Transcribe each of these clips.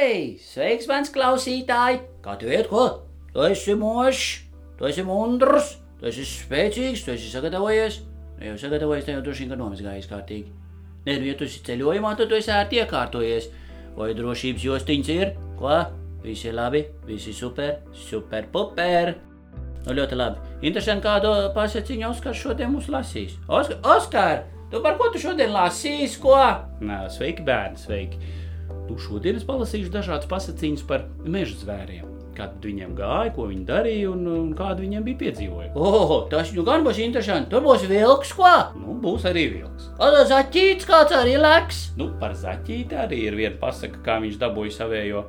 Hei, sveiks, mans klausītāj! Kā tu iet, ko? Tu esi mošs, tu esi mundrs, tu esi spēcīgs, tu esi sagatavojies. Nu, jau sagatavojies, tev jau droši vien, ka nomazgājies kārtīgi. Nē, nu, ja tu esi ceļojumā, tad tu esi ērti iekārtojies. Vai drošības jostiņš ir? Ko? Visi ir labi, visi super, super, puper. Nu, ļoti labi. Interesanti, kādu pasakiņu Oskars šodien mums lasīs. Oskar, Oskar, tu par ko tu šodien lasīsi? Ko? Nā, sveiki, bērni, sveiki. Tu šodien es palasīšu dažādas pasakiņas par meža zvēriem. Kā viņiem gāja, ko viņi darīja un, un kāda viņiem bija piedzīvojumi. Oh, tas nu gan būs interesanti. Tur būs vilks, ko? Nu, būs arī vilks. O, zaķīts kāds arī leks. Nu, par zaķīti arī ir viena pasaka, kā viņš dabūja savējo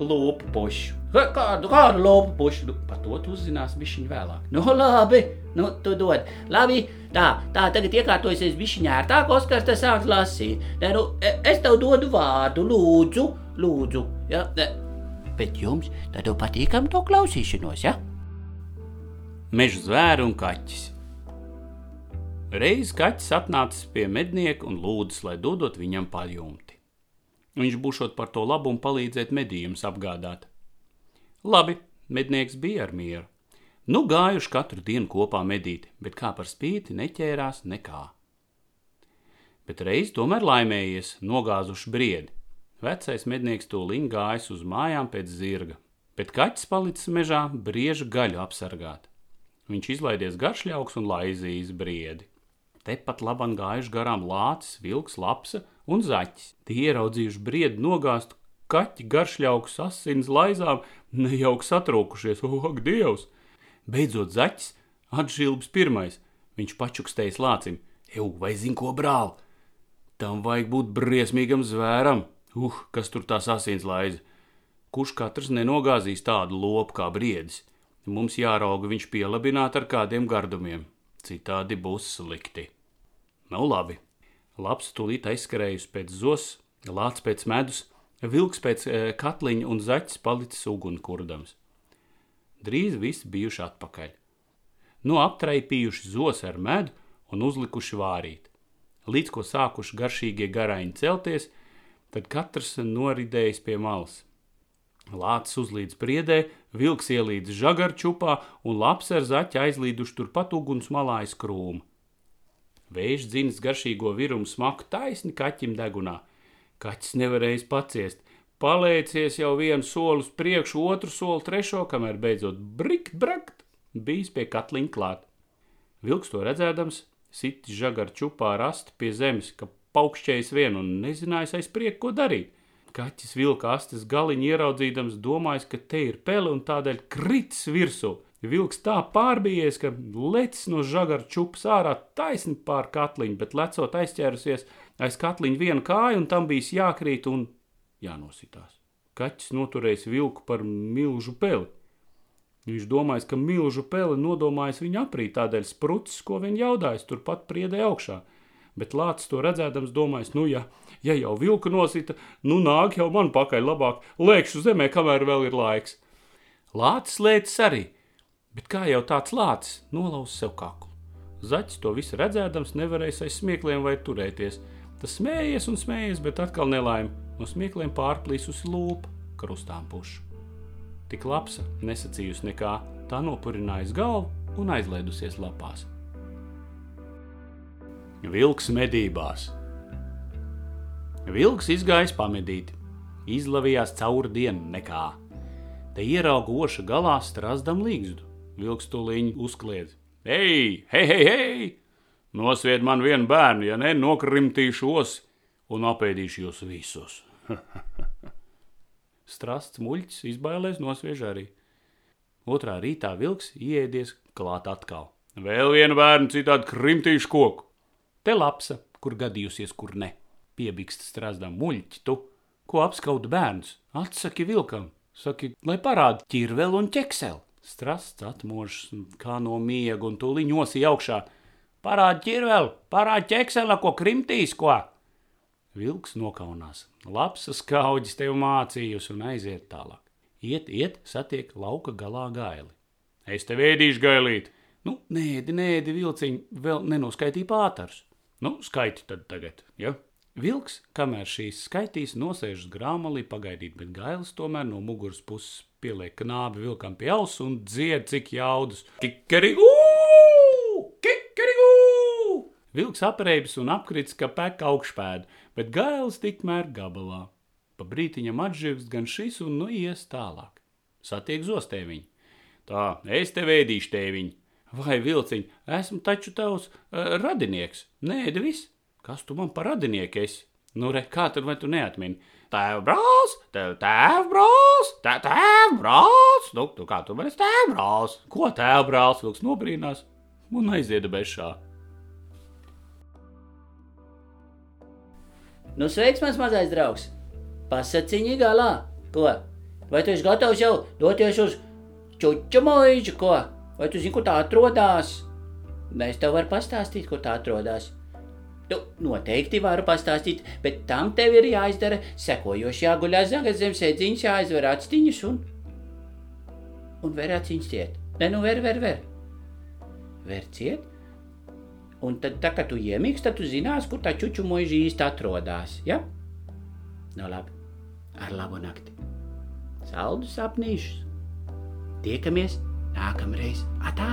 lopu pušu. Kādu, kādu lopu pušu? Nu, par to tu uzzināsi bišķiņ vēlāk. Nu, labi, nu, tu dod. Labi, tā, tā, tagad iekārtojusies bišķiņ ērtāk, Oskars, te sāks lasīt. Nē, nu, e- es tev dodu vārdu, lūdzu, lūdzu. Ja? ne. Bet jums tad jau patīkam to klausīšanos, ja? Meža zvēru un kaķis. Reiz kaķis atnācis pie mednieka un lūdzas, lai dodot viņam pajumti. Viņš būšot par to labumu palīdzēt medījumus apgādāt. Labi, mednieks bija ar mieru. Nu gājuši katru dienu kopā medīt, bet kā par spīti neķērās nekā. Bet reiz tomēr laimējies, nogāzuši briedi. Vecais mednieks tūlīt gājis uz mājām pēc zirga, bet kaķis palicis mežā brieža gaļu apsargāt. Viņš izlaidies garšļauks un laizījis briedi. Tepat labam gājuši garām lācis, vilks, lapsa un zaķis. Tie ieraudzījuši briedi nogāztu kaķi garšļauks, asins laizām, nejauks satrūkušies, ak, dievs! Beidzot, zaķis atšķilbs pirmais. Viņš pačukstējis lācim, jau vai zin ko brāl? Tam vajag būt briesmīgam zvēram, uh, kas tur tās asins laiza. Kurš katrs nenogāzīs tādu lopu kā briedis? Mums jārauga viņš pielabināt ar kādiem gardumiem, citādi būs slikti. Nu, labi. Labs tūlīt aizskrējusi pēc zos, lācis pēc medus, vilks pēc e, katliņa un zaķis palicis ugunkurdams. Drīz visi bijuši atpakaļ. Nu, aptraipījuši zos ar medu un uzlikuši vārīt. Līdz ko sākuši garšīgie garaiņi celties, tad katrs noridējis pie malas. Lācis uzlīdz priedē, vilks ielīdz žagarčupā un laps ar zaķi aizlīduši turpat uguns malā aiz krūma. Vējš dzins garšīgo virumu smaku taisni kaķim degunā. Kaķis nevarējis paciest, palēcies jau vienu soli uz priekšu, otru soli, trešo, kamēr beidzot brikt, brakt, bijis pie katliņa klāt. Vilks to redzēdams, sitis žagaru čupā rast pie zemes, ka paukšķējis vien un nezinājis aiz prieku, ko darīt. Kaķis vilka astes galiņu ieraudzījams, domājis, ka te ir pele un tādēļ kritis virsū. Vilks tā pārbījies, ka lecis no žagara čupas ārā taisni pār katliņu, bet lecot aizķērusies aiz katliņa vienu kāju, un tam bijis jākrīt un jānositās. Kaķis noturējis vilku par milzu peli. Viņš domājis, ka milzu peli nodomājis viņa aprīt, tādēļ sprucis, ko viņa jaudājis, turpat priedē augšā. Bet lācis to redzēdams, domājis, nu, ja, ja jau vilku nosita, nu nāk jau man pakaļ labāk, lēkšu zemē, kamēr vēl ir laiks. Lācis lēcis arī, bet kā jau tāds lācis nolauz sev kaklu. Zaķis to visu redzēdams, nevarēja aiz smiekliem vai turēties. Tas smējies un smējies, bet atkal nelaime. No smiekliem pārplīsusi lūpa, krustām pušu. Tik labs, nesacījusi nekā, tā nopurinājusi galvu un aizlaidusies lapās. Vilks medībās. Vilks izgājis pamedīt, izlavījās cauri dienu nekā. Te ierauga oša galā strazdam līgstu. Vilks tūlīt uzkliedz: Hei, hei, hei! hei! Nosvied man vienu bērnu, ja ne, nokrimtīšu osi un apēdīšu jūs visus. Strasts muļķis izbailēs nosviež arī. Otrā rītā vilks ieiedies klāt atkal. Vēl vienu bērnu citādi krimtīšu koku. Te lapsa, kur gadījusies, kur ne. Piebikst strazdam muļķi tu, ko apskauda bērns. Atsaki vilkam, saki, lai parāda ķirveli un ķekseli. Strasts atmožs kā no miega un tūliņ nosīja augšā. Parāda ķirveli, parāda ķekseli, ko krimtīs, ko. Vilks nokaunās. Labs skauģis tev mācījusi un aiziet tālāk. Iet, iet, satiek lauka galā gaili. Es tev ēdīšu gailīt. Nu, nēdi, nēdi, vilciņi, vēl nenoskaitīja pātars. Nu, skaiti tad tagad, ja? Vilks, kamēr šīs skaitīs, nosēžas grāmalī pagaidīt, bet gailis tomēr no muguras puses pieliek knābi vilkam pie auss un dzied cik jaudus. Kikerigū! Kikerigū! Vilks apreibs un apkrits, ka pek augšpēdu, bet gailis tikmēr gabalā. Pa brītiņam atživs gan šis un nu ies tālāk. Satiek zostēviņu. Tā, es te vēdīšu tēviņu. Vai vilciņ, esmu taču tavs uh, radinieks. Nē, devis. Kas tu man par radinieku esi? Nu, re, kā tad vai tu neatmini? Tēva brālis, tev tēva brālis, tē, tēva brālis. Nu, tu kā tu man esi tēva brālis? Ko tēva brālis vilks nobrīnās un aizieda bešā. Nu, sveiks, mans mazais draugs! Pasaciņi galā! Ko? Vai tu esi gatavs jau doties uz čuču mūžu, ko? Vai tu zini, kur tā atrodas? Es tev varu pastāstīt, kur tā atrodas. Tu noteikti varu pastāstīt, bet tam tev ir jāizdara sekojoši jāguļ zagas zem sēdziņas, jāizver actiņas un... Un ver aciņas ciet. Nē, nu ver, ver, ver. Ver ciet. Un tad, tā, kad tu iemīgs, tad tu zinās, kur tā čuču mūža īsti atrodas, ja? Nu labi, ar labu nakti. Saldus sapnīšus. Tiekamies nākamreiz. Atā!